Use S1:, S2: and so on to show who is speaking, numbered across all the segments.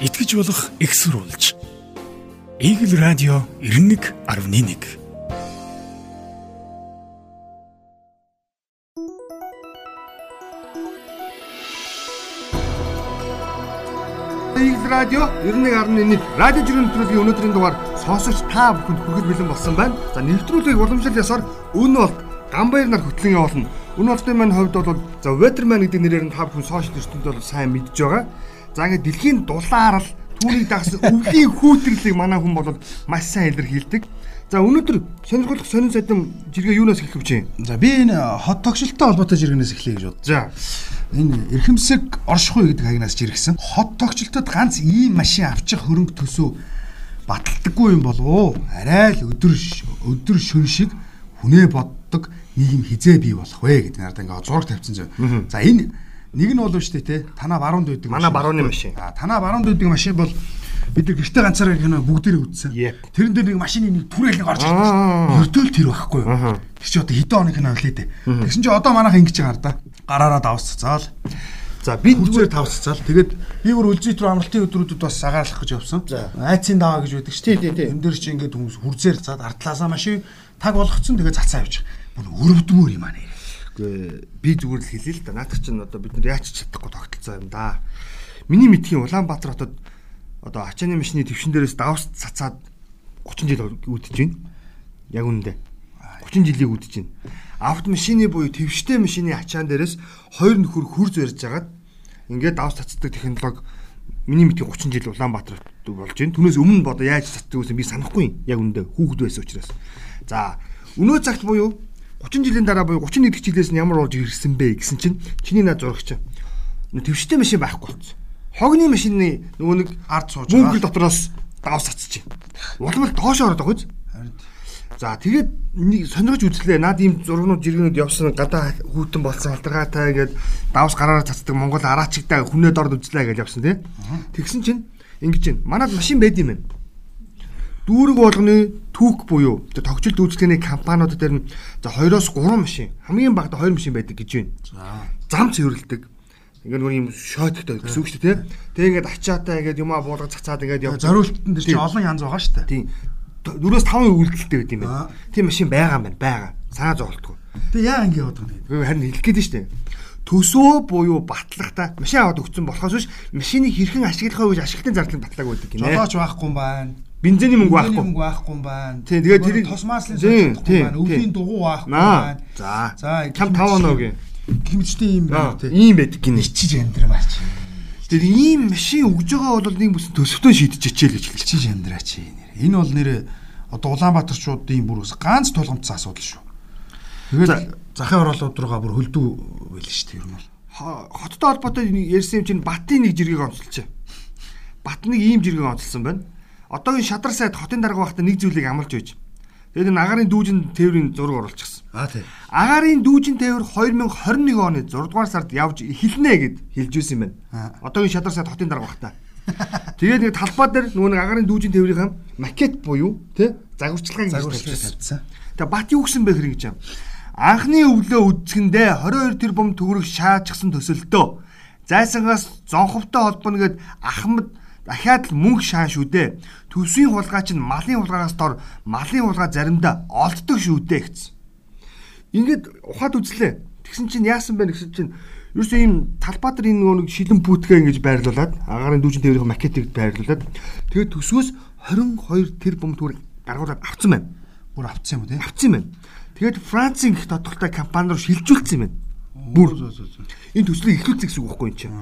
S1: итгэж болох экссурулж. Игэл радио 91.1
S2: Игэл радио 91.1 радио жирийн нэвтрүүлгийн өнөөдрийн дугаар сонсогч та бүхэнд хүргэж бэлэн болсон байна. За нэвтрүүлгийг уламжлал ясаар өнөө бол Гамбайр нар хөтлөн явуулна. Өнөө болтын маань хувьд бол за Weatherman гэдэг нэрээр нь та бүхэн сошиал ертөнд бол сайн мэдж байгаа. За ингээд дэлхийн дулаар л түүнийг дагсан өвлийн хүүтэрлийг манай хүн бол маш сайн илэрхийлдэг. За өнөөдөр сонирхолтой сонин сайдын жиргээ юунаас эхлэх вэ?
S3: За би энэ хот тогшилттой холбоотой жиргэнээс эхлэе гэж бод.
S2: За
S3: Энэ эрхэмсэг оршихуй гэдэг хагнаас жиргсэн. Хот тогшилтод ганц ийм машин авчих хөрөнгө төсөв баталдаггүй юм болов уу? Арай л өдөр өдөр шөн шиг хүнээ боддог нийгэм хизээ бий болох вэ гэдэг надад ингээ зураг тавьсан зөө. За энэ нэг нь бол шүү дээ те танаа баруунд байдаг.
S2: Манай барууны машин.
S3: А танаа баруунд байдаг машин бол бид нар гэртээ ганцаараа кино бүгдээрээ үзсэн. Тэрэн дээр нэг машины нэг түрээл нэг орж ирсэн дээ. Өртөөл тэр байхгүй юу? Тэр чи одоо хэдэн оны кино үлээ дээ. Тэгсэн чи одоо манайх ингэж байгаа да. Гараараа давсцаал.
S2: за би
S3: Хүзээр тавсцаал. Тэгээд би бүр үлзийт рүү амралтын өдрүүдэд бас сагаарлах гэж явсан. Айцын даваа гэж байдаг шүү
S2: тий.
S3: Энэ дээр чи ингээд хүмүүс хүрзээр заад артлаасаа машин таг болгоцсон тэгээд цацаа явчих. Бүр өрөвдмөр юм аа нэр.
S2: Үгүй, би зүгээр л хэлээ л да. Наадах чинь одоо бид нар яач чадахгүй тогтолцоо юм да. Миний мэдхийн Улаанбаатар хотод одоо ачааны машины төвшин дээрээс давс цацаад 30 жил үүдэж байна. Яг үнэндээ. 30 жилийг үүдэж байна. Автомашины буюу төвштэй машины ачаан дээрээс хоёр нөхөр хурж барьж агаад ингээд давс цацдаг технологи миний мэдхийн 30 жил Улаанбаатар болж байна. Түүнээс өмнө бодо яаж цацдаг гэсэн би санахгүй юм. Яг үнэндээ хүүхэд байсан учраас. За, өнөө цагт буюу 30 жилийн дараа буюу 31 дэх жилээс нь ямар болж ирсэн бэ гэсэн чинь чиний наад зурагч. Төвштэй машин байхгүй болсон. Хогны машины нөгөө нэг
S3: Ард сууж
S2: мөнгөл дотроос давс цацж байна. Улмал доош ороод байгаа биз? За тэгээд нэг сонирхож үзлээ. Наад ийм зургнууд жиргэнүүд явсан гадаа хүүтэн болсон халдгаргаатай гээд давс гараараа цацдаг Монгол араачигтай хүнээ дорд үзлээ гэж явсан тий. Тэгсэн чинь ингэж байна. Манад машин байд юм байна. Дүүрэг болгоны түүх буюу тэ тогтчлт үйлчлэгээний компаниуд дээр нь за 2-оос 3 машин хамгийн багадаа 2 машин байдаг гэж байна. Зам цэвэрлдэг. Ингээд нөгөө юм шойттой гэсэн үг шүү дээ тий. Тэгээд ачаатай ингээд юмаа буулгаж цацаад ингээд явдаг.
S3: Зориултын дээр чи
S2: Тий.
S3: олон янз байгаа шүү дээ.
S2: Тийм. 4-5 үйлдэлтэй байт юм байна. Тийм машин байгаа юм байна. Байгаа. Санаа зовлтгүй.
S3: Тэгээ яа ингэ яваад байгаа юм.
S2: Харин хэлэх гээд штэ. Төсөө буюу батлагта машин аваад өгсөн болохоос биш машиныг хэрхэн ашиглахаа гэж ашиглалтын зардлыг батлаг байдаг гинэ.
S3: Жолооч байхгүй юм байна.
S2: Бензиний мөнгө байхгүй.
S3: мөнгө байхгүй юм байна.
S2: Тий, тэгээд
S3: Нөгөө
S2: тэрийг-
S3: тос маслын
S2: Тийм,
S3: сольж
S2: тийм,
S3: чадахгүй байна. Өвлийн дугуй байхгүй байна.
S2: За.
S3: За,
S2: Чам 5 оноогийн.
S3: Гимчтэй юм байна тий.
S2: ийм байдаг гинэ.
S3: Ичиж амьдраач.
S2: Тэр ийм машин өгж байгаа бол нэг бүс төсөвтөө шийдчихээл гэж хэлж.
S3: Ичиж амьдраач. Энэ бол нэр одоо Улаанбаатарчуудын бүр бас ганц тулгамдсан асуудал шүү. Тэгээд захын оролууд руугаа бүр хөлдөө байл шүү дээ ер нь бол.
S2: Хо- Хоттой холбоотой ярьсан юм чинь Батын нэг жиргэг онцолж. Бат нэг ийм жиргэг онцолсон байна. Одоогийн шадар сайд хотын дарга байхдаа нэг зүйлийг амлаж байж. Тэгээд энэ агарын дүүжин тээврийн зураг оруулчихсан.
S3: Аа тий.
S2: Агарын дүүжин тээвэр 2021 оны 6 дугаар сард явж эхэлнэ гэд хэлж ирсэн юм байна. Одоогийн шадар сайд хотын дарга байхдаа. Тэгээд нэг талбай дээр нөгөө нэг агарын дүүжин тээврийн макет буюу тий загварчилгааг хийж
S3: Загварчлал
S2: тавьчихсан.
S3: тавьсан.
S2: Тэгээ бат юу гэсэн бэ хэрэг гэж юм. Анхны өвлөө үдсгэндээ 22 тэрбум төгрөг шаачсан төсөлтөө зайсангаас зонховтой холбоно гэд Ахмад дахиад л мөнгө шаан шүү дээ. Төсвийн хулгай чинь малын хулгайгаас дор малын хулгай заримдаа олддог шүү дээ гэсэн. Ингээд ухаад үзлээ. Тэгсэн чинь яасан бэ гэсэн чинь ерөөсөө ийм талбаатар энэ нэг шилэн пүүтгээ ингэж байрлуулад агарын дүүжин тээврийн макетыг байрлуулад тэгээд төсвөөс 22 тэрбум төгрөг гаргуулад авцсан байна
S3: Бүр авцсан юм уу тий?
S2: авцсан байна. Тэгээд Францын их тодорхойтой компани руу шилжүүлсэн юм байна. Бүр энэ төслийг эхлүүлсэн гэсэн үг байхгүй юм чинь.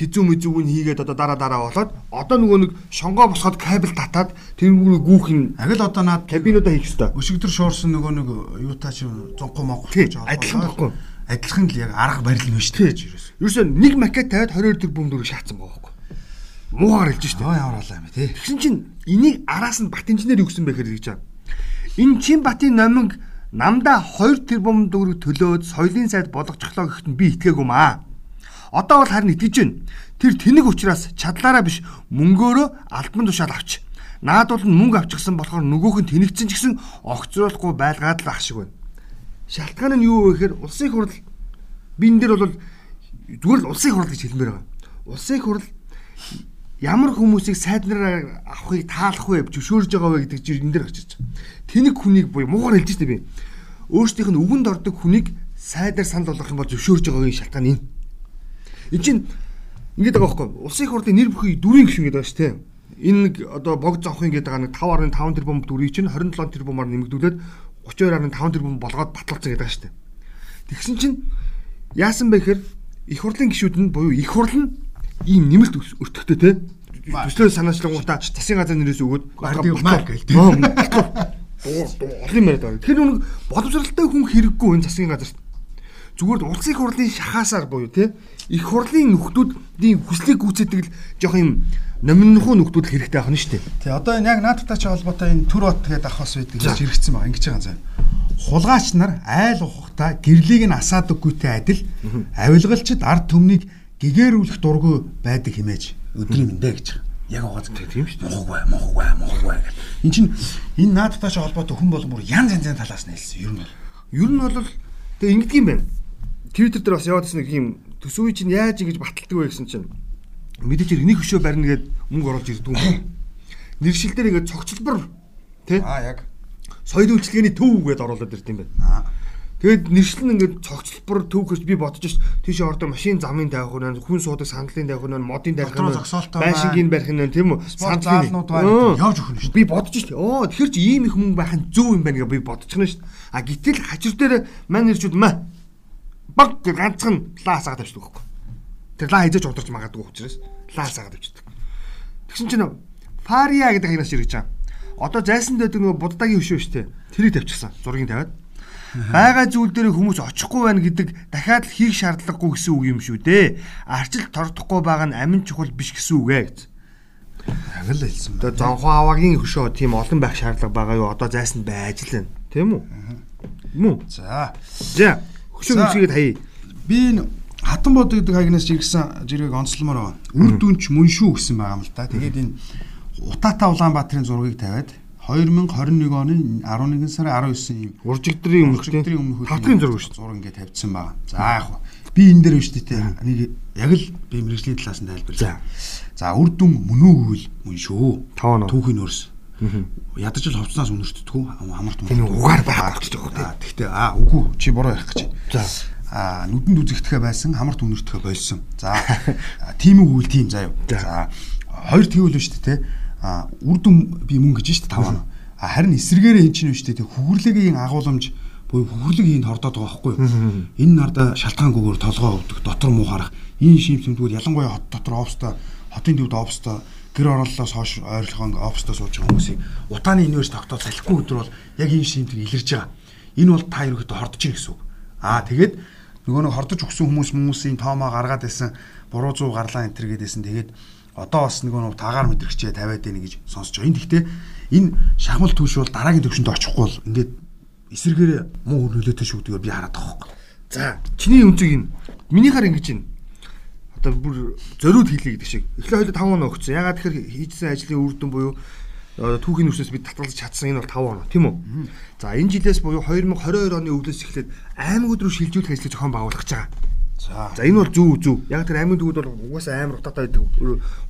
S2: Тэзүү мэзүүг нь хийгээд одоо дараа дараа болоод одоо нөгөө нэг шонгоо босгоод кабель татаад тэрнгүүрээ гүүх нь
S3: Агил одоо наад
S2: кабинуудаа хийх ёстой.
S3: өшигдөр шуурсан нөгөө нэг юутай чи зонхоо монгол гэж
S2: адилхан байхгүй.
S3: Адилхан л яг арга барил юм шүү дээ. ерөөс.
S2: Ерөөсөө нэг макет тавиад 22 тэрбум төгрөг шаацсан байгаа байхгүй. Муугаар хэлж штэ.
S3: Оо ямар болоо юм бэ тий.
S2: Тэгсэн чинь энийг араас нь бат инженер юу гэсэн бэ гэхээр гэж байна. Энэ чин батын номинг намдаа 2 тэрбум төгрөг төлөөд соёлын сайд болгочихлоо гэхэд нь би итгээгүй маа. Одоо бол харин итгэж байна. Тэр тэнэг учраас чадлаараа биш мөнгөөрөө альбан тушаал авч. Наадуул нь мөнгө авчихсан болохоор нөгөөх нь тэнэгцэн ч гэсэн огцруулахгүй байлгаад л ах шиг байна. Шалтгаан нь юу вэ гэхээр улсын хурал би энэ дээр бол зүгээр л улсын хурал гэж хэлмээр байгаа. Улсын хурал ямар хүмүүсийг сайднараа авахыг таалах вэ, зөвшөөрж байгаа вэ гэдэг чинь энэ дээр гарч ирж байгаа. Тэнэг хүнийг буюу муугар хэлж штэ би. Өөрсдийнх нь үгэнд ордог хүнийг сайдаар санал болгох юм бол зөвшөөрж байгаагийн шалтгаан энэ. Энэ чинь ингэж байгаа байхгүй. Улсын их хурлын нэр бүхий дөрвийн гишүүн гэдэг байгаа шүү дээ. Энэ нэг одоо богд зовхын гэдэг нэг 5.5 тэрбум дүрийг чинь 27 тэрбумаар нэмэгдүүлээд 32.5 тэрбум болгоод батлуулсан гэдэг байгаа шүү дээ. Тэгсэн чинь яасан бэ гэхээр их хурлын гишүүд нь буюу их хурл нь ийм нэмэлт өртөгтэй те төслөө санаачлангуудаа засгийн газар нэрээс өгөөд
S3: Бардыг маа гээл
S2: олон яриад байгаа. Тэр нэг боловсралтай хүн хэрэггүй энэ засгийн газарт. Зүгээр улсын их хурлын шахаасаар буюу те их хурлын нөхдүүдийн хүслийг гүйцэтгэл жоох юм номинхуу нөхдүүд хэрэгтэй ахна шүү дээ.
S3: Тий одоо энэ яг наадтай ч холбоотой энэ төр бот гэдэг ах бас байдаг гэж хэрэгцсэн байгаа. Ингэж байгаа заа. Хулгаач нар айл ухахта гэрлийг нь асаадаггүйтэй адил авилгалчид ард түмнийг гэгэрүүлэх дургүй байдаг хэмээж өдрийн мэндэ гэж байгаа. Яг угааз тийм шүү дээ. Мохогвай, мохогвай, мохогвай гэх. Энд чинь энэ наадтай ч холбоотой хүн болгон бүр янз янзын талаас нь хэлсэн. Ер нь бол
S2: Ер нь бол тэгээ ингэдэг юм байна. Твиттер дээр бас яваад ирсэн нэг юм төсвийг чинь яаж ингэж баталдаг вэ гэсэн чинь мэдээж энийг хөшөө барина гэд мөнгө оруулж ирдэг юм. Нэршил дээр ингээд цогцлбор тий
S3: аа яг
S2: соёлын үйлчлэгээний төв гэдээ оруулаад ирд юм байна.
S3: аа
S2: Тэгээд нэршил нь ингээд цогцлбор төв гэж би бодож ш. Тийш ордоо машин замын тавих нь хүн суудаг сандлын тавих нь модын тавих нь байшингийн барих нь тийм үү?
S3: Заалнууд байна. Явж өгнө дээ.
S2: Би бодож ш. Оо тэгэхээр чи ийм их мөнгө байх нь зөв юм байна гэж би бодчихно ш. А гítэл хажир дээр мань нэрчүүд маа баг гэж ганцхан лаас агаад авчдаг байхгүй. Тэр лаа хизэж удирч магадгүй учраас лаас агаад авчдаг. Тэгсэн чинь фария гэдэг хагнаас ирэж байгаа. Одоо зайсан дэдэг нөгөө буддагийн хөшөө штэ. Тэрийг тавьчихсан. Зургийг тавиад. Бага зүйл дээр хүмүүс очихгүй байна гэдэг дахиад л хийх шаардлагагүй гэсэн үг юм шүү дээ. Арчил тордохгүй байгаа нь амин чухал биш гэсэн үг ээ гэж.
S3: яг л хэлсэн.
S2: Одоо зонхон аваагийн хөшөө тийм олон байх шаардлага байгаа юу? Одоо зайсанд байж л байна. Тийм үү? Мөн.
S3: За
S2: За хөшөө хөшөөгээд хаяа.
S3: би энэ хатан бод гэдэг хагнаас жиргсэн жиргэг онцломоор байгаа. Үр дүнч мөн шүү гэсэн байгаа юм л да. Тэгээд энэ Утаата Улаанбаатарын зургийг тавиад 2021 оны 11 сарын 19 ийм
S2: Уржигдрийн өмнөх тийм.
S3: өдрийн өмнөх
S2: Тавтрын зураг шүү.
S3: зураг ингээд тавьдсан байгаа. За яг хөө. би энэ дээр биш дээ. Нэг яг л би мэрэгжлийн талаас нь тайлбарлаа. За үр дүн мөн үү гэвэл мөн шүү. Түүхийн өрс. Ядаж л ховцноос үнэртдэггүй хамарт
S2: Тийм угаар байх гэж байгаа тийм.
S3: Тэгтээ аа үгүй чи буруу ярих гэж.
S2: За.
S3: Аа нүдэнд үзэгдэхэ байсан хамарт үнэртэхэ болсон. За тийм гэвэл тийм заяа.
S2: За.
S3: Хоёр тэгвэл нь шүү дээ те. Аа үр дүн би мөн гэж шүү дээ 5 оноо. А харин эсэргээрээ эн чинь шүү дээ те хөвгөрлийн агуулмж буюу хөвгөрлөг ийн хордоод байгаа байхгүй? Энэ нарда шалтгаангүйгээр толгоо өвдөх, дотор муу харах, ийм шийм тэмдгүүд ялангуяа хот дотор офстой, хотын төвд офстой гэр ороллоос хойш ойрлогон офстой сууж байгаа хүмүүсийг утааны инверс тогтоол салхигүй өдөр бол яг ийм шиймтэг илэрж байгаа. Энэ бол та ерөөхдөө хордож ийн гэсэн үг. Аа тэгээд нөгөө нэг хордож өгсөн хүмүүс хүмүүсийн тоомоо гаргаад байсан буруу зүү гарлаа энэ төр гэдээсэн тэгээд одоо бас нөгөө нэг тагаар мэдрэгчээ тавиад байна гэж сонсож байгаа. Энэ гэхдээ энэ шахмал түүш бол дараагийн төвшөнд очихгүй бол ингээд эсэргээр муу нөлөөтэй шүү гэдгээр би хараад байгаа хөөхгүй.
S2: За чиний өнцөг юм. Минийхаар ингэж юм. Одоо бүр зориуд хийлээ гэдэг шиг. Эхлээ хоёул 5 оноо өгсөн. Ягаад тэгэхээр хийжсэн ажлын үр дүн буюу түүхийн нүснээс бид татгалзаж чадсан энэ бол 5 оноо тийм үү? За энэ жилээс буюу 2022 оны өвлөөс эхлээд аймагуд руу шилжүүлэх ажлыг зохион байгуулах гэж байгаа.
S3: За.
S2: За энэ бол зөв зөв. Яг тэр аймаг дүүд бол угаасаа амар утаатай байдаг.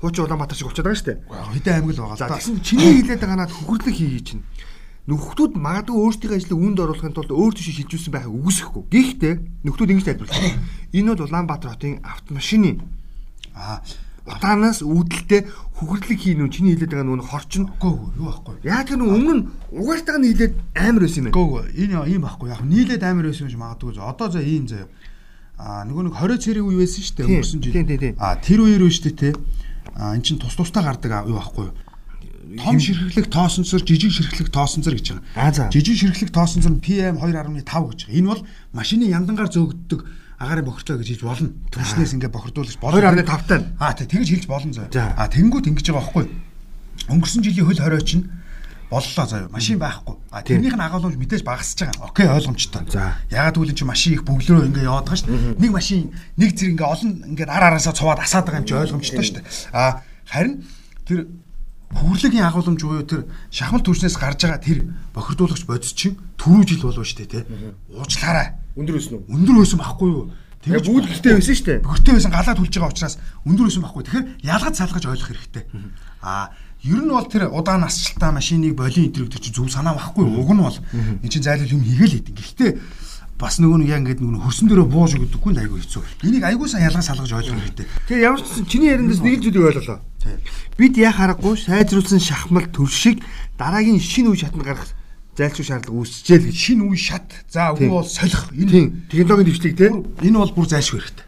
S2: Хуучин Улаанбаатар шиг болчиход байгаа шүү дээ.
S3: Хэдэн аймаг л байгаа
S2: За тэгсэн чиний хэлээд байгаа надад хөхөрлөг хийе чинь. Нөхдүүд магадгүй өөрсдийн ажлыг үүнд оруулахын тулд өөр тийш шилжүүлсэн байхыг үгүйсэхгүй. Гэхдээ нөхдүүд ингэж тайлбарлаа. Энэ бол Улаанбаатар хотын автомашины
S3: Аа.
S2: утаанаас үүдэлтэй хөхөрлөг хийн үү чиний хэлээд байгаа нүүн хорчин.
S3: Гөө юу байхгүй.
S2: Яг тэр өмнө угаалтайг нь хэлээд амар байсан юм байна.
S3: Гөө энэ ийм байхгүй. Яг нийлээд амар байсан гэж магадгүй. зөө. Одоо за ийм заяа. Аа нөгөө нэг 20 цэрэг үе байсан шүү дээ өнгөрсөн жил. Аа тэр үеэр үү шүү дээ те. Аа эн чин тус тустай гардаг юу байхгүй юу? Том ширхлэг тоосонцор жижиг ширхлэг тоосонцор гэж байгаа. Жижиг ширхлэг тоосонцор нь PM 2.5 гэж байгаа. Энэ бол машины яндангаар зөөгддөг агаарын бохирдлоо гэж хэлж болно. Түншнээс ингээ бохирдуулж болно.
S2: 2.5 тань.
S3: Аа тэг тэгж хэлж болно.
S2: За.
S3: Аа тэнгууд ингэж байгаа байхгүй. Өнгөрсөн жилийн хөл хорой чинь боллоо заяа. Машин байхгүй. А тэрнийх нь агуулмж мэдээж багасж байгаа. Окей ойлгомжтой.
S2: За.
S3: Ягаад гэвэл чинь машин их бөглөрөө ингээ яваад байгаа шүү дээ. Нэг машин нэг зэрэг ингээ олон ингээ ар араасаа цуваад асаад байгаа юм чи ойлгомжтой шүү дээ. А харин тэр хөврлөгийн агуулмж буюу тэр шахмал түвшнээс гарч байгаа тэр бохирдуулагч бодис чинь түрүү жил болов дээ те. Уучлаарай.
S2: Өндөр өснө үү?
S3: Өндөр өсөн байхгүй юу?
S2: Тэгээ бүгд гэртээ байсан дээ.
S3: Гэртээ байсан галаад хүлж байгаа учраас өндөр өсөн байхгүй. Тэгэхээр ялгаж салгаж ойлгох хэрэгтэй. Аа ер нь бол тэр удаан насжилтаа машиныг болин төр чи зөв санаа байхгүй. Уг нь бол энэ чинь зайлшгүй юм хийгээл хэдин. Гэхдээ бас нөгөө нэг яг ингээд нөгөө хөрсөн дөрөө бууж өгдөггүй нь айгүй хэцүү. Энийг айгүй сайн ялгаж салгаж ойлгох хэрэгтэй.
S2: Тэгээ ямар ч чиний яриандаас нэг л зүйлийг ойлголоо. Бид яа харахгүй сайжруулсан шахмал төр шиг дараагийн шинэ үе шатнд гарах зайлшгүй шаардлага үүсчихээл гэж.
S3: Шинэ үе шат. За үгүй бол солих.
S2: Тийм. Технологийн дэвшлиг те.
S3: Энэ бол бүр зайлшгүй хэрэгтэй.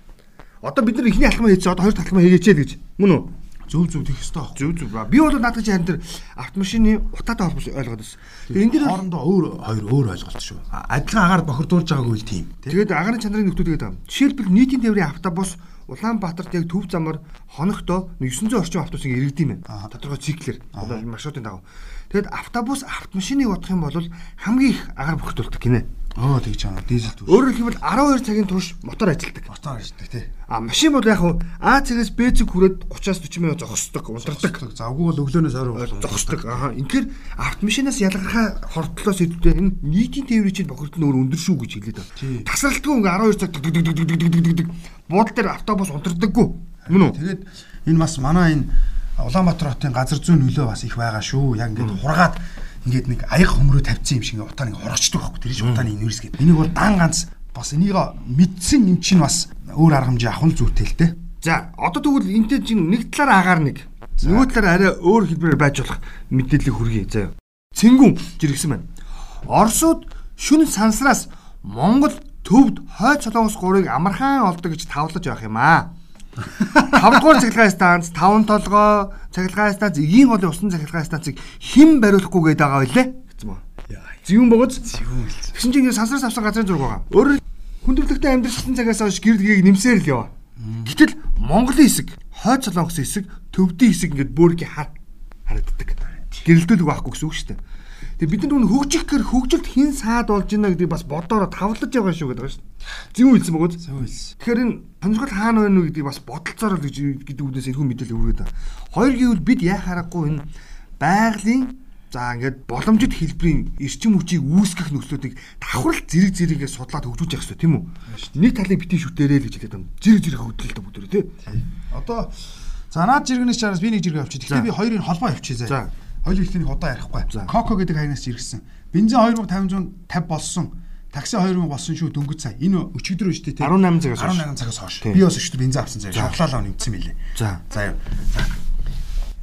S2: Одоо бид нар ихний алхмаа хийчихээ одоо хоёр дахь алхмаа хийгээчээ л гэж. Мөн үү?
S3: Зөв зөв тэгэх хэрэгтэй баг.
S2: Зөв зөв. Би бол наадах чинь харин тэр автомашины утаатай холбож ойлгоод байсан.
S3: Тэгээ энэ дэр хоорондоо өөр хоёр өөр ойлголт шүү. Адилхан агаар бохирдуулж байгаагүй л тийм.
S2: Тэгээд агарын чанарын нөхдөд тэгээд байгаа. Жишээлбэл нийтийн тээврийн автобус Улаанбаатарт яг төв замаар хоногдоо 900 орчим автобус ингэ иргэдэм байна. Тодорхой циклэр одоо маршрутын дагав. Тэгэд автобус автомашиныг бодох юм бол хамгийн их агаар бохирдуулдаг гинэ.
S3: Оо тэгж байгаа. Дизель түүш.
S2: Өөрөөр хэлбэл 12 цагийн турш мотор ажилладаг.
S3: Мотор ажилладаг тий.
S2: А машин бол яг хуу А цагаас Б цаг хүрээд 30-аас 40 минут зогсдог, унтардаг.
S3: Завгүй бол өглөөнөөс ойр
S2: зогсдог. Аа инхээр автомашинаас ялгархаа хортлоос идэвхтэй энэ нийтийн тээврийн чинь бохирдол нь өөр өндөр шүү гэж хэлээд байна. Тасралтгүй ингээ 12 цаг дэг дэг дэг дэг дэг дэг буудал дээр автобус унтардаггүй. Мөн үү?
S3: Тэгээд энэ бас манай энэ Улаанбаатар хотын газар зүйн нөлөө бас их байгаа шүү. Яг ингээд хургаад ингээд нэг аяг хөмрөө тавьсан юм шиг ингээд утаа нэг хорогчдөг байхгүй. Тэр чинь утааны инверс гэдэг. Энийг бол дан ганц бас энийг мэдсэн юм чинь бас өөр арга хэмжээ авах нь зүйтэй л дээ.
S2: За одоо тэгвэл энтэй чинь нэг талаар агаар нэг нөгөө талаар арай өөр хэлбэрээр байж болох мэдээлэл хүргэе заяа. Цэнгүн жиргсэн байна. Оросууд шүн сансраас Монгол төвд хойд солонгос гурыг амархан олдог гэж тавлаж явах юм аа. 5 дугаар цахилгаан станц, 5 толгой цахилгаан станц, эгийн голын усан цахилгаан станцыг хэн бариулахгүй гээд байгаа байлээ гэсэн мө. Зүүн богоц.
S3: Зүүн л.
S2: Тэгсэн чинь сансраас авсан газрын зураг байгаа. Өөрөөр хүндрэлтэй амьдралсан цагаас хойш гэрдгийг нэмсээр л яваа. Гэтэл Монголын хэсэг, хойд солонгосын хэсэг, төвдийн хэсэг ингээд бөөргий хар харагддаг. Гэрэлтүүлэг байхгүй гэсэн үг шүү дээ. Тэгээ бид нар хөгжих гэр хөгжилт хин саад болж байна гэдгийг бас бодороо тавлаж байгаа шүү гэдэг байгаа шүү. Зөв хэлсэн бөгөөд.
S3: Зөв хэлсэн.
S2: Тэгэхээр энэ сонирхол хаана байна вэ гэдгийг бас бодолцоороо гэж гэдэг үгнээс энэхүү мэдээлэл хүргээд байна. Хоёр гэвэл бид яа харахгүй энэ байгалийн за ингээд боломжит хэлбэрийн эрчим хүчийг үүсгэх нөхцлүүдийг давхрал зэрэг зэрэгээ судлаад хөгжүүлж явах хэрэгтэй тийм үү? Нэг талыг битгий шүтээрээ л гэж хэлээд байна. Зэрэг зэрэг хөгжүүлэлт бүгд тий.
S3: Одоо за наад жиргэнээс чараас би нэг жиргэн авчи. Гэхдээ би хоёрын холбоо авчи заа. Хоёул ихнийг удаа ярихгүй. Коко гэдэг хаягнаас иргсэн. Бензин 2550 болсон. Такси 2000 болсон шүү дөнгөж сая. Энэ өчигдөр шүү дээ.
S2: 18 цагаас
S3: 18 цагаас хойш. Би бас өчигдөр бензин авсан заяа. Шоколад нэмсэн мэлээ.
S2: За.
S3: За юу.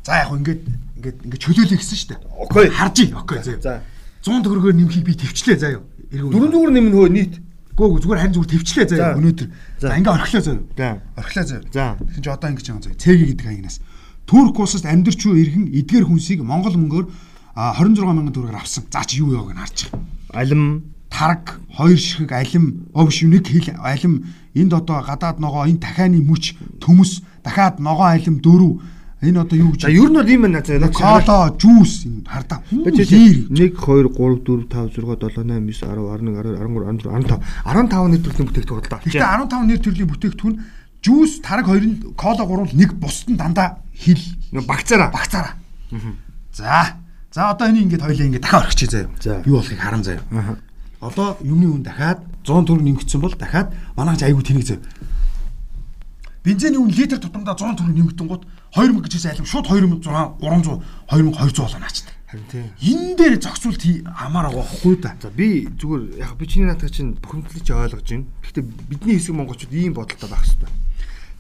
S3: За яг ингээд ингээд ингээд чөлөөлөе гэсэн шүү дээ.
S2: Окей.
S3: Харжий. Окей.
S2: За.
S3: 100 төгрөгөөр нэмхийг би төвчлээ заа юу.
S2: Дөрөв зүгээр нэмнэ хөө нийт.
S3: Гөө зүгээр харин зүгээр төвчлээ заа юу өнөөдөр. За ингээ орхилоо заа юу.
S2: За.
S3: Орхилоо заа.
S2: За.
S3: Тэгэхээр чи одоо ингэж байгаа заа. Цэги гэдэг хаягнаас. Турк улсаас амьдарч уу иргэн эдгээр хүнсийг Монгол мөнгөөр 26 мянган төгрөгөөр авсан. За чи юу яаг нь харж байгаа.
S2: Алим
S3: тараг хоёр ширхэг алим овш нэг хил алим энд одоо гадаад ногоо энэ дахианы мүч төмөс дахиад ногоо алим дөрөв энэ одоо юу гэж
S2: За ер нь бол юм байна заа.
S3: коло жуус энэ хардаа
S2: 1 2 3 4 5 6 7 8 9 10 11 12 13 14 15 15 15 нийт төрлийн бүтээгдэхүүн бодлоо.
S3: Гэхдээ 15 нэр төрлийн бүтээгдэхүүн жуус тараг хоёрын кола гурван нэг бусд нь дандаа хил
S2: Багцаараа.
S3: багцаараа. За. За одоо энийг ингээд хоёлаа ингээд дахиад орчих заяа.
S2: За.
S3: Юу болохыг харан заяа. Одоо юмны үн дахиад 100 төгрөг нэмэгдсэн бол дахиад манайч айгүй тэнэг заяа. Бензиний үн литр тутамдаа 100 төгрөг нэмэгдэн гут 2000 гэж хэлсэн алим шууд 2600 300 2200 болно наачдаг.
S2: Харин тийм.
S3: Энэ дээр зогсуулт хий амаар байгаа хгүй да.
S2: За би зүгээр яг би чиний наадах чинь бухимдлыг чи ойлгож байна. Гэхдээ бидний хэсэг монголчууд ийм бодолтой байх хэрэгтэй.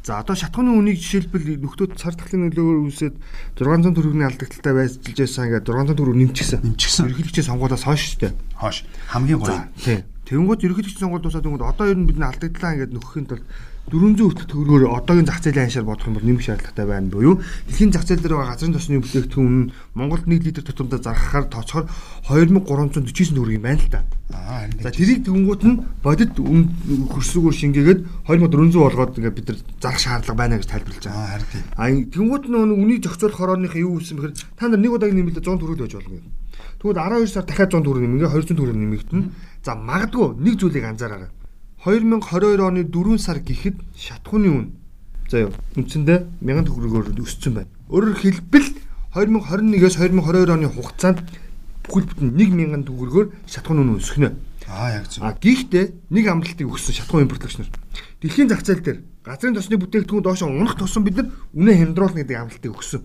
S2: За одоо шатхууны үнийг жишээлбэл нөхдөөд цар тахлын нөлөөгөөр үүсээд 600 төгрөгийн алдагдaltaй байцжилж байсан ингээд 600 төгрөг нэмчихсэн.
S3: Нэмчихсэн.
S2: Ерөнхийлөгчийн сонгуулиас хойш шүү дээ.
S3: Хоош. Хамгийн гоё.
S2: Тийм. Тэнгүүд ерөнхийлөгчийн сонгуульд тусаад тэнгүүд одоо ер нь бидний алдагдлаа ингээд нөхөхийн тулд 400 хүртэлх төгрөгөөр одоогийн зах зээлийн ханшаар бодох юм бол нэмэх шаардлагатай байна буюу дэлхийн зах зээл дээр байгаа газрын тосны бүтээгдэхүүн нь Монголд 1 литр тутамдаа зархахаар тооцохоор 2349 төгрөг юм байна л да.
S3: Аа
S2: За тэрийг тэнгууд нь бодит хөрсгөөр шингээгээд 2400 болгоод ингээд бид нар зарах шаардлага байна гэж тайлбарлаж байгаа.
S3: Аа харин тийм.
S2: А тэнгууд нь үнийг зохицуулах хорооныхаа юу гэсэн бэхээр та нар нэг удаагийн нэмэлт 100 төгрөг байж болно гэх. Тэгвэл 12 сар дахиад 100 төгрөг нэмгээ 200 төгрөг нэмэгдэнэ. За магадгүй нэг зүйлийг анзаараарай. 2022 оны 4 сар гэхэд шатхууны үн за юу үндсэндээ 1000 төгрөгөөр өссөн байна. Өөрөөр хэлбэл 2021-с 2022 оны хугацаанд бүхэл бүтэн 1000 төгрөгөөр шатхууны үн өсгөнө.
S3: Аа яг зөв.
S2: А гэхдээ нэг амралтыг өгсөн шатхуун импортлогч нар. дэлхийн зах зээл дээр газрын тосны бүтээгдэхүүн доош унах тусам бид нар үнэ хямдруулна гэдэг амлалтыг өгсөн.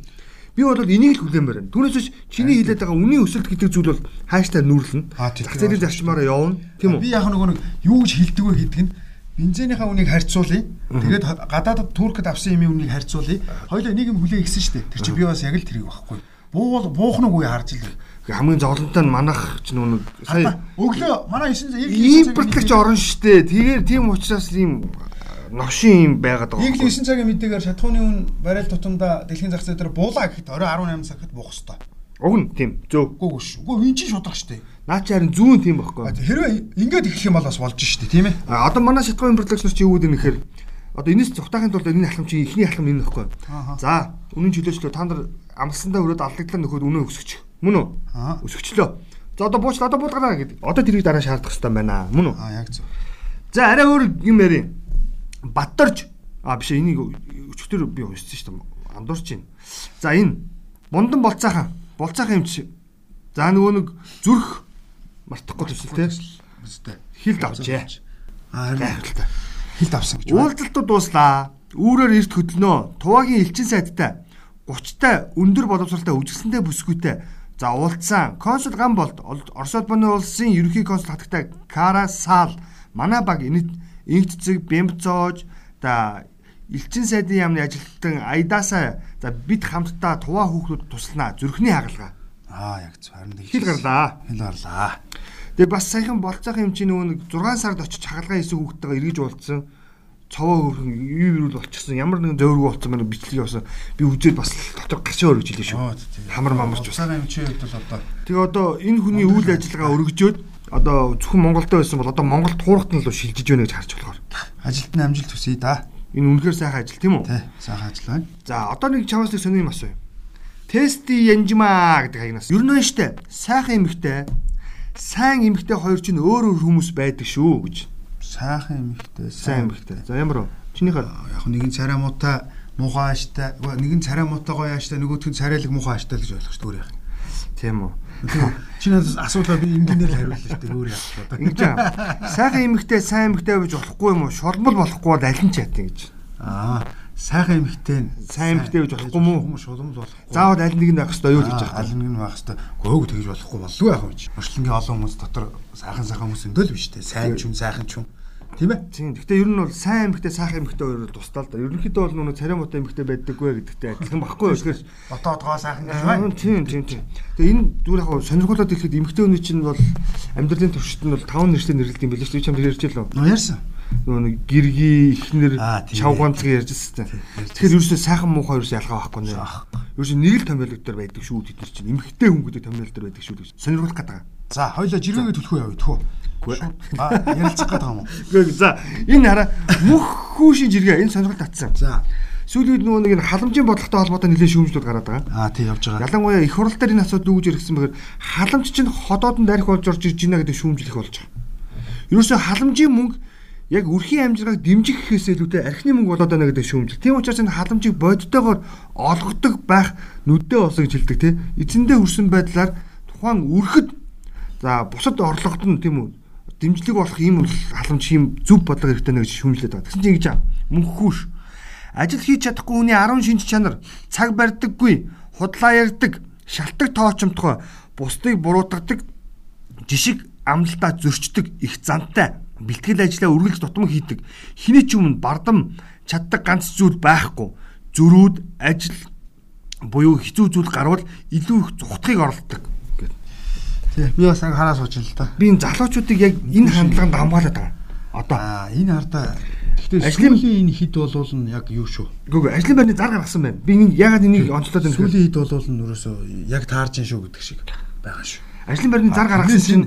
S2: Би бол энийг л хүлээмээр байна. Түүнээс биш чиний хэлээд байгаа үнийн өсөлт гэдэг зүйл бол хааштай нүүрлэнэ. Зах зээлийн зарчмаараа явна. Тийм үү?
S3: Би яг нөгөө нэг юу гэж хэлдэг вэ гэдэг нь бензинийхаа үнийг харьцуулъя. Тэгээд гадаадд Туркд авсан юмын үнийг харьцуулъя. Хоёулаа нэг юм хүлээ гисэн шүү дээ. Тэр чинь би бас яг л тэрийг байхгүй. Буул буухнаг үе харж л
S2: хамгийн зовлонтой нь манах ч нүг
S3: сая өглөө манай 9
S2: импортлагч орно штэ. Тэгээд тийм учраас ийм новшин юм байгаад
S3: байгаа. Л 9 цагийн мэдээгээр шатхууны үн барайл тутамда дэлхийн зах зээл дээр буулаа гэхэд орой 18 цагт буух хэвээр.
S2: Уг нь тийм. Зөв.
S3: Үгүй ш. Үгүй энэ чинь шудрах штэ.
S2: Наа чи харин зүүн тийм байхгүй.
S3: Хэрвээ ингэж эхлэх юм бол бас болж штэ тийм ээ.
S2: А одоо манай шатхуун импортлагч нар чи юу гэдэг нэхэр одоо энэс цухтахын тулд энэ ахлам чи ихний ахлам энэ нөхгүй. За үнэн чөлөөчлөө та нар амлсандаа өрөөд аллагдлаа нөхөд үнэ өсгөч. Мөн үү? Өсгөчлөө. За одоо бууч одоо буулгараа гэдэг. Одоо тэрийг дараа шаардах хэрэгтэй байна. Мөн үү?
S3: Аа яг зөв.
S2: За арай өөр юм ярив. Батторж а биш энийг өчтөр би уншсан шүү дээ. Андуурч байна. За энэ мундан болцаахан болцаахан юм чи. За нөгөө нэг зүрх мартахгүй төсөл те. Хилд авчээ.
S3: Аа харин хилд авсан гэж.
S2: Уулзалтууд дууслаа. Үүрээр эрт хөдлөнөө. Туваагийн элчин сайдтай 30-та өндөр боловсралтай үжигсэндээ бүсгүйтэй За уулзсан консул гам болд Орос улбаны улсын ерөнхий консул хатагтай Кара Сал манай баг инт цэцэг Бэмцоож да элчин сайдын яамны ажилтан Айдасаа за бид хамтдаа туваа хүүхдүүд тусланаа зүрхний хагалгаа.
S3: Аа яг зөв. Харин
S2: хэл гарлаа.
S3: Хэл гарлаа.
S2: Тэгээ бас саяхан болцоох юм чи нөгөө нэг 6 сард очиж хагалгаа хийсэн хүүхдтэйгээ эргэж уулзсан цовоо хөрхөн юу юул болчихсон. Ямар нэгэн зөөргөө болсон мэн бичлэг явсан би үзээд бас дотор гашаа өргөж илээ шүү. Хамар мамарч
S3: бас цагаан эмчээ хэд бол одоо.
S2: Тэгээ одоо энэ хүний үйл ажиллагаа өргөжөөд одоо зөвхөн Монголдо байсан бол одоо Монголд хуурахт нь л шилжиж байна гэж харж болохоор.
S3: Ажилт нь амжилт хүсье да.
S2: Энэ үнэхээр сайхан ажил тийм үү?
S3: Тий сайхан ажил байна.
S2: За одоо нэг нэг сони юм асууя. Тести янжмаа гэдэг хаягнаас нь байна штэ сайхан эмэгтэй. Сайн эмэгтэй хоёр чинь өөр өөр хүмүүс байдаг шүү гэж.
S3: Сайхан эмэгтэй
S2: сайн эмэгтэй. за ямар вэ чинийхээ?
S3: Яг нэг нь царай муутай муухай ааштай нэг нь царай муутай гоё ааштай нөгөөх нь царайлаг муухай ааштай гэж ойлгох шүү дээ
S2: тийм үү
S3: чи надаас асуулаа би энгийнээр л хариуллаа шүү дээ өөр яах вэ?
S2: Ингэж сайхан эмэгтэй сайн эмэгтэй байж болохгүй юм уу? Шулмал болохгүй бол аль нь ч ятын гэж
S3: аа сайхан эмэгтэй
S2: сайн эмэгтэй гэж болохгүй мүү
S3: шулмал болохгүй.
S2: Заавал аль нэг нь байх хэрэгтэй юу гэж
S3: байгаа аль нэг нь байх хэрэгтэй гөөгөө тэгж болохгүй болов яах вэ? Мөрчлөнгийн олон хүмүүс дотор сайхан сайхан хүмүүс өндөл биш дээ сайн ч юм сайхан ч юм Тийм ээ.
S2: Тийм. Гэхдээ ер нь бол сайн эмэгтэй сайхан эмэгтэй хоёр тусдаа л да. Ерөнхийдөө бол нүг царай муутай эмэгтэй байдаггүй гэдэгтэй адилхан баггүй юу? Тэгэхээр
S3: дотоод гоо сайхан гэж байна.
S2: Тийм, тийм, тийм. Тэгээ энэ зүгээр яг сонирхолтой хэлэхэд эмэгтэй хүний чинь бол амьдралын төвшөлт нь бол таван нэрштэй нэрлэдэг юм билээ шүү дээ. Чамд ярьж лөө.
S3: Ярьсан.
S2: Нөгөө нэг гэрги ихнэр чавганцг ярьжсэн. Тэгэхээр ерөөсөө сайхан муухай ерөөсөө ялгаа байхгүй нэ. Ерөөсөө нэг л томьёолог дээр байдаг шүү тэд нар чинь. Эмэгтэй хүн гэдэг томьёолог дээр байдаг шүү гэж сонирхолтой гэдэг.
S3: За, хоёлоо жиргэгээ төлөхөө явъя тхөө. А ярилцах гэдэг юм уу?
S2: Гэхдээ за энэ хараа мөх хүүшийн жиргээ энэ сонирхол татсан.
S3: За
S2: сүүлийн үед нөгөө нэг халамжийн бодлоготой холбоотой нэлээд шүүмжлүүд гараад байгаа.
S3: Аа тий явж байгаа.
S2: Ялангуяа их хурл дээр энэ асуудал үүж ирсэн бэхээр халамж чинь ходоодон дарих болж орж ирж байна гэдэг шүүмжил их болж байгаа. Ерөөсөө халамжийн мөнгө яг үрхийн амжиргааг дэмжих гэхээс илүүтэй архины мөнгө болоод байна гэдэг шүүмжил. Тийм учраас энэ халамжийг бодитойгоор олгодог байх нүддээ болсон гэж хэлдэг тий. Эцэндээ хүрсэн байдлаар тухайн үрхэд за бусад орлогод нь тийм үү дэмжлэг болох ийм халамж ийм зөв бодлого хэрэгтэй нэ гэж шүүмжлээд байгаа. Тэгсэн чинь ингэж аа мөнхгүйш. Ажил хийж чадахгүй хүний 10 шинж чанар, цаг барьдаггүй, худлаа ярддаг, шалтгаан тоочмтгой, бусдыг буруутгадаг, жишг амлалтаа зөрчдөг их зантай, бэлтгэл ажлаа үргэлж тутам хийдэг. Хиний ч өмнө бардам чаддаг ганц зүйл байхгүй. Зөрүүд, ажил буюу хэцүү зүйл гарвал илүү их зүхтгийг орлдог
S3: Тий. Би бас анги хараа сууж л та.
S2: Би энэ залуучуудыг яг энэ хандлаганд хамгаалаад байгаа. Одоо
S3: аа энэ хардаа Гэхдээ сүүлийн энэ хід болвол нь яг юу шүү.
S2: Үгүй ажлын байрны зар гаргасан байна. Би нэг ягаад энийг онцлоод байна.
S3: Сүүлийн хід болвол нь ерөөсөө яг таарж ин шүү гэдэг шиг байгаа шүү.
S2: Ажлын байрны зар гаргасан чинь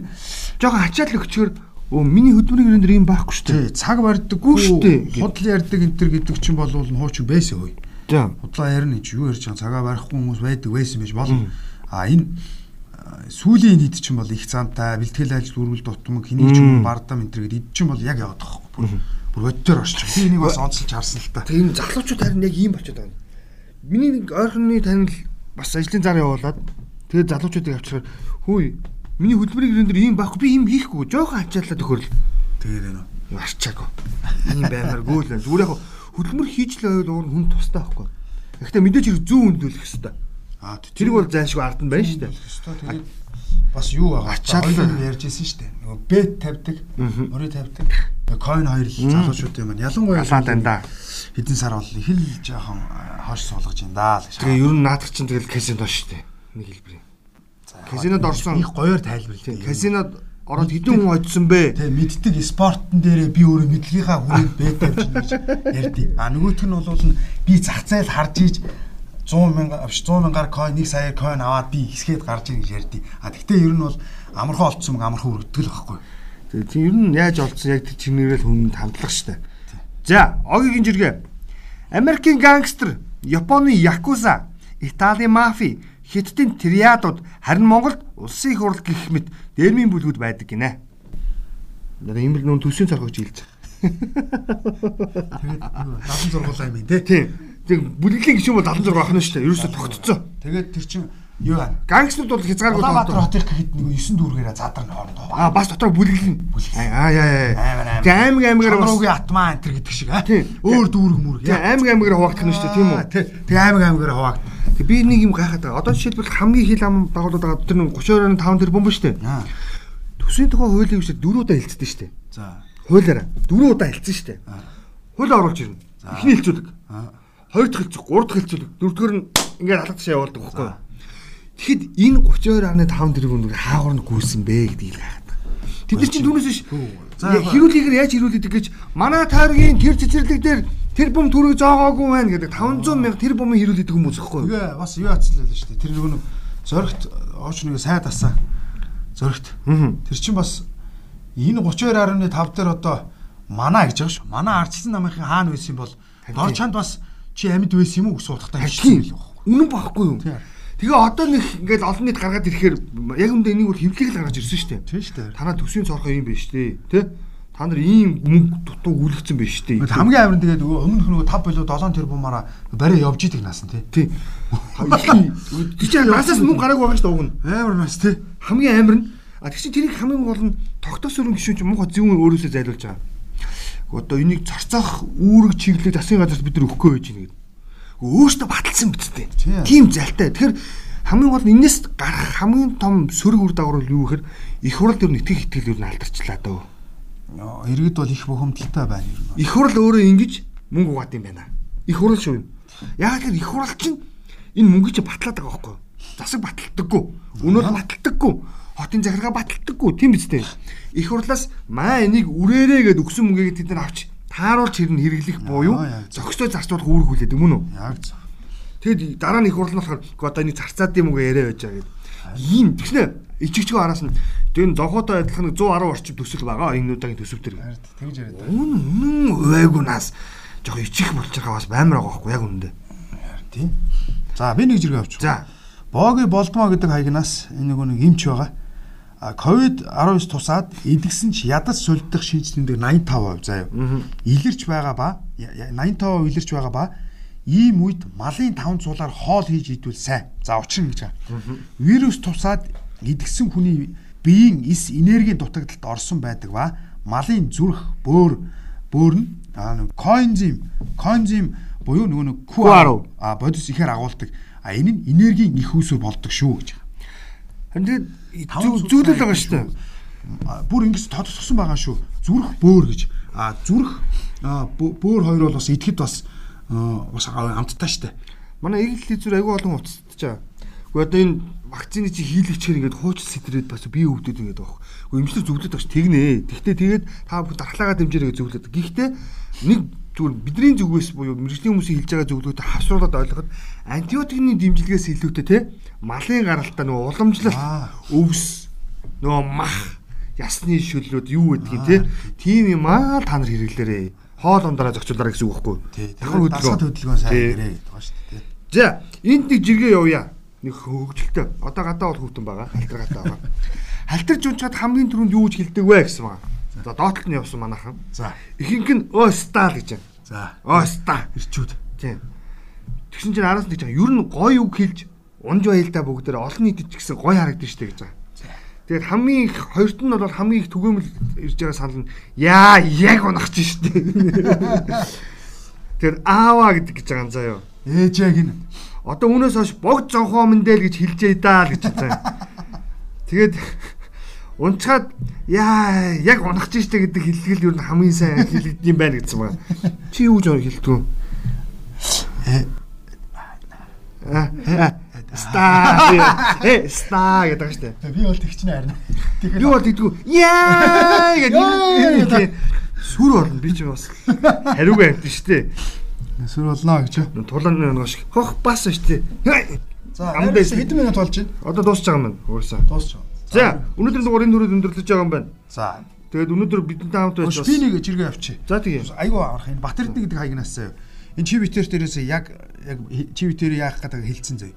S2: жоохон ачаал өгчгөр Өө миний хөдөлмөрийн гэрэн дээр юм байхгүй шүү
S3: дээ. Цаг барьдаггүй шүү дээ. Худал ярддаг энэ төр гэдэг чинь болвол нь хуучин байсан хөөе.
S2: За.
S3: Худлаа ярина чи юу ярьж байгаа цагаа барихгүй хүмүүс байдаг байсан байж болно. А энэ сүүлийн хэд чинь бол их цаантай бэлтгэл ажил үрвэл дутмаг хэний ч юм бардам энэ төр гэд чинь бол яг яваад байгаа байхгүй бүр бодтоор орчих. Би энийг бас онцлж харсан л та.
S2: Тийм залуучууд харин яг ийм болчиход байгаа. Миний нэг ойрхоны танил бас ажлын зар явуулаад тэгээд залуучуудыг авчираар хөөе миний хөдөлмөрийн гэрэн дээр ийм байхгүй би ийм хийхгүй жоохон ачааллаа төхөрл.
S3: Тэгээд энэ
S2: арчаагүй. ийм баймааргүй л байна. Зүгээр яг хөдөлмөр хийж л байвал нь хүн тустай байхгүй. Гэхдээ мэдээж хэрэг зүүн хөндлөх хэрэгтэй.
S3: Аа
S2: Тэрийг бол зайлшгүй ард нь байна шүү дээ.
S3: тэгээд бас юу байгаа.
S2: Ачаал-
S3: Ачаал ярьжсэн шүү дээ. Нөгөө бет тавьдаг, мөрөө тавьдаг. Coin хоёр л залуучуудын юм. Ялангуяа
S2: Галаа тань да.
S3: хэдэн сар бол их л жоохон хоош суулгаж байна даа л.
S2: Тэгээ ер нь наадах чинь тэгэл казино шүү дээ. Нэг хэлбэр. Казинод орсон.
S3: их гоёор тайлбарлаа.
S2: Казинод ороод хэдэн хүн очсон бэ?
S3: Тэгээ мэддэг спортон дээрээ би өөрөө мэдлэгийнхаа хүрээнд бет тавьж ийн гэж ярьдیں۔ А нөгөөх нь бол би зах зээл харж ийж 100 мянга авш 100 мянгаар coin 1 саяар coin аваад би хэсгээд гарч ийн гэж ярьдیں۔ А тэгтээ ер нь бол амархан олцсон мөнгө амархан өргөдөг л байхгүй.
S2: Тэгээ тийм ер нь яаж олдсон яг тэр чимнэрэл хүнд хандлах штэ. За, огийн жиргээ. Америкийн гангстер, Японы якуза, Италийн мафи, Хятадын триадууд харин Монголд улсын их хурл гэх мэт дэрмийн бүлгүүд байдаг гинэ. Одоо ийм л нүүн төсвийн цоргож ийлж.
S3: Тэгээд 76 юм тий.
S2: Тэг бүлэглэлийн гишүүн бол 76 ахна штэ. Ерөөсө тогтцсон.
S3: Тэгээд тэр чин юу аа?
S2: Гангстерууд бол хязгааргүй
S3: Улаанбаатар хотын гэхэд нэг 9 дүүргээрээ задар нь хоорондоо.
S2: Аа бас дотор бүлэглэн. Аа яа яа. Тэг аймаг аймагаар бас
S3: Чанаруугийн атмаа энэ төр гэдэг шиг аа. Өөр дүүрэг мүрэг.
S2: Тэг аймаг аймагаар хуваагдах нь штэ тийм үү?
S3: Тэг аймаг аймагаар хуваагд.
S2: Тэг би нэг юм гайхаад байгаа. Одоо жишээлбэл хамгийн хил ам дагуулууд байгаа тэр нэг 32.5 тэрбум ба штэ.
S3: Аа.
S2: Төсвийн тухай хуулийн үгээр дөрөв удаа хэлцдэг штэ.
S3: За.
S2: Хуулиараа дөрөв удаа хэлсэн штэ. Хууль оруулж ирнэ. Эхний хэлцүүлэг.
S3: Аа.
S2: Хоёр дахь хэлцүүлэг, гурав дахь хэлцүүлэг, дөрөвдүгээр нь ингээд алгадчаа явуулдаг байхгүй юу? Тэгэхэд энэ 32.5 тэрбум нэг хаагур нь гүйсэн бэ гэдгийг гайхаад. Тэд нар чинь түүнээс биш.
S3: За,
S2: Яг Хэрүүлгээр яаж хэрүүлдэг гэж манай тойргийн тэр цэцэрлэг дээр тэр бум төрөг зоогоогүй байна гэдэг 500 мянга тэр бумын хэрүүлдэг хүмүүс ихгүй?
S3: Тэгээ бас юу ацлаа л шүү дээ. Тэр нөгөө нэг зоригт ооч нэг сайд асаа. Зоригт. Тэр чин бас энэ 32.5 дээр одоо манаа гэж байгаа шүү. Манаа ардчсан намынхын хаана байсан бол дор чанд бас чи амьд байсан юм уу суудахтаа
S2: Тийм.
S3: хэлсэн юм байна.
S2: Үнэн багхгүй юу? Тэгээ одоо нэг ингээд олон нийт гаргаад ирэхээр яг үндэ энийг бол хэвлэг л гаргаж ирсэн шүү дээ.
S3: Тийм шүү дээ.
S2: Танаа төсвийн цорхоо юм байна шүү дээ. Тэ? Та нар ийм мөнгө дутуу үлгцэн байна шүү дээ.
S3: Хамгийн амин тэгээд өмнөх нөгөө 5 болоо 7 тэрбумаараа барай явж идэг наасан тий.
S2: Тий. Тэр чинь насаас мөнгө гараагүй байгаа шүү дээ уг нь.
S3: Амар нас тий.
S2: Хамгийн амар нь а тэр чинь тэрийг хамгийн гол нь тогтоос өрн гişүүн чинь муухай зөвөн өөрөөсөө зайлуулж байгаа. Одоо энийг цорцоох үүрэг чиглэлийг засгийн газарт бид нар өгөхгүй байж гэнэ гэдэг. Өөртөө баталсан биттэй.
S3: Тийм.
S2: Тийм залтай. Тэгэхээр хамгийн гол нь энэс гарах хамгийн том сөрөг үр дагавар нь юу гэхээр их хурал дээр нэтгэх итгэл юу алдарчлаа дөө.
S3: Иргэд бол их бухимдалтай байна ер нь.
S2: Их хурал өөрөө ингэж мөнгө угаад юм байна. Их хурал шүү. Яг тэр их хурал чинь энэ мөнгө чи батлаад байгаа байхгүй юу? Засаг баталдаггүй. Өнөөл баталдаггүй. Хотын захиргаа баталдаггүй. Тийм биз дээ. Их хурлаас маа энийг үрээрээ гэд өгсөн мөнгөийг тэд нар авч тааруулж хэрнэ хэрэглэх буюу зөксөө зарцуулах үүрэг хүлээдэг мөн үү?
S3: Яг зөв.
S2: Тэгэд дараа нь их хурл нь болохоор "Гэхдээ одоо энийг зарцаад юм уу яриа байж байгаа гэдэг. Ийм тэгснэ ичигчгөө араас нь тэр зохоотой адилхан 110 орчим төсөл байгаа энэ удаагийн төсөв төр.
S3: Тэгж яриад.
S2: Үнэн үнэн өвээгүү нас жоо ичих болж байгаа бас баймар байгаа байхгүй яг үнэндээ.
S3: Тийм. За би нэг зэрэг авч.
S2: За
S3: Боги болдмоо гэдэг хаягнаас энэ нөгөө нэг эмч байгаа. А ковид 19 тусаад эдгсэн ч ядас сулдах шийдвэрлэлд 85% заяа. Илэрч байгаа ба я- я- 85% илэрч байгаа ба ийм үед малын таван цуулаар хоол хийж идвэл сайн. За учир нь гэж байгаа. Вирус тусаад эдгсэн хүний биеийн эс энергийн дутагдлалд орсон байдаг ба малын зүрх, бөөр, бөөр нь коэнзим, коэнзим буюу нөгөө нэг
S2: QR
S3: а бодис ихээр агуулдаг. А энэ нь энергийн их үүсвэр болдог шүү гэж байгаа.
S2: Тэгээд зүйлэл байгаа шүү дээ.
S3: Бүр ингэж тодтогсон байгаа шүү. Зүрх бөөр гэж. А зүрх бөөр хоёр бол бас идэхэд бас бас амттай штэ.
S2: Манай эгэл лизүр аягүй олон уцтаж байгаа. Гэхдээ одоо энэ вакцины чи хийлэгчээр ингээд хууч сэтрээд бас бие өвдөд ингээд байгаа. Гэхдээ эмчлэр зөвлөд багш тэгнэ. Тэгтээ тэгээд та бүхэн дархлаагаа дэмжээрэй гэж зөвлөд. Гэхдээ нэг зүгээр бидний зүгээс буюу мэрэгжлийн хүмүүсийн хэлж байгаа зөвлөгөөтэй хавсруулаад ойлгоход антибиотикны дэмжлэгээс илүүтэй те малын гаралтай нөгөө уламжлалт өвс нөгөө мах ясны шүллүүд юу гэдгийг те тийм юм аа та нар хэрэглээрэй. Хоол ундраа зохицуулаарай гэсэн үг байхгүй
S3: Тэгээд дасгал хөдөлгөөн сайн гэрээ гэдэг байгаа штэ. тий.
S2: За, энд нэг жиргээ явъя. Нэг хөвгөлтэй. Одоо гадаа бол хөвтөн байгаа. Халтар гадаа байгаа. Халтар жунчаад хамгийн түрүүнд юу гэж хэлдэг вэ гэсэн байна. За, доотлолт нь явсан манайхан.
S3: За.
S2: Ихэнх нь остал гэж байна.
S3: За.
S2: Оста.
S3: Ирчүүд.
S2: Тийм. Тэгсэн чинь араас нь гэж байгаа. Ер нь гой үг хэлж унж баялдаа бүгдээр олон нийтэд ч гэсэн гой харагдаж штэ гэж байгаа. Тэгээд хамгийн их хоёрт нь бол хамгийн их түгээмэл ирж байгаа санал нь яа яг унах чинь дээ. Тэгээд аава гэдэг гэж байгаа юм заяа.
S3: Ээж яг энэ.
S2: Одоо үүнээс хойш богд зонхоо мэндэл гэж хэлжээ даа л гэж байгаа. Тэгээд унцгаад яа яг унах чинь штэ гэдэг хэллэгэл юу хамгийн сайн хэлэгдэм байна гэсэн байна. Чи юу гэж хэлдэг вэ? Ста. Э ста гэдэг штэ.
S3: Би бол тэгчнэ харин.
S2: Би бол тэгдэггүй. Яа гэдэг. Сүр болно би ч бас хариугүй амт штэ.
S3: Сүр болно гэж.
S2: Тулан нэг шиг. Хох бас штэ.
S3: За хэдэн минут болж байна?
S2: Одоо байгаа юм байна. Уурсаа.
S3: Дуусч.
S2: За өнөөдрийн дугаарыг дөрөв өндөрлөж байгаа юм байна.
S3: За.
S2: Тэгээд өнөөдөр бидэнтэй хамт байж
S3: бас би нэг жиргээ авчи.
S2: За тийм.
S3: Айгу авах энэ Батэрдэн гэдэг хаягнаас энэ чивитер дээрээс яг яг чивитер яах гэдэг хэлсэн зөө.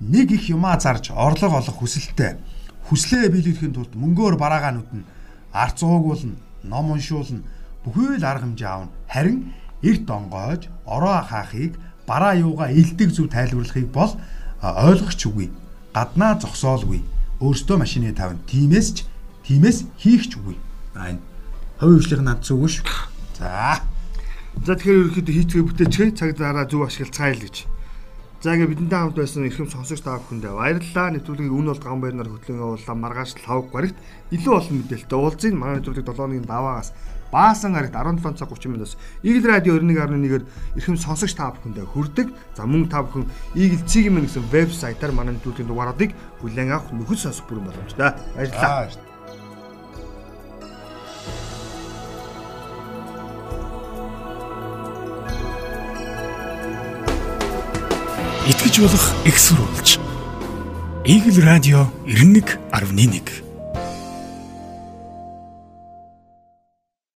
S3: Нэг их юмаа зарж орлого олох хүсэлтэй. Хүслээ биелүүлэхийн тулд мөнгөөр бараагаанууд нь арц уугуулна, ном уншуулна, бүхэл арга хэмжээ аавна. Харин эрт онгойж, ороо хаахыг бараа юугаа илдэг зүв тайлбарлахыг бол ойлгох ч үгүй. Гаднаа зогсоолгүй. Өөртөө машины тавина. Тимээс ч тимээс хийх ч үгүй. Аа энэ хувийн хөгжлийн над зүг шүү. За.
S2: За тэгэхээр ерөөхдөө хийцгээ бүтээчгээ цаг дараа зөв ашиглацгаая л гэж. За ингээ бидэнтэй хамт байсан эрхэм сонсогч та бүхэндээ баярлалаа. Нэвтрүүлгийг үн бол ган баяраар хөтлөн явууллаа. Маргааш лав баригт илүү олон мэдээлэлтэй уулзъя. Манай нэвтрүүлэг 7-ны даваагаас Баасан гарагт 17 цаг 30 минутаас Eagle Radio 91.1-ээр эрхэм сонсогч та бүхэндээ хүрдэг. За мөн та бүхэн Eagle Цэгийн мэн гэсэн вебсайтаар манай нэвтрүүлгийн дугааруудыг хүлээн авах нөхөд сонсох бүрэн боломжтой. Баярлалаа.
S1: итгэж болох экссурулж. Eagle Radio 91.1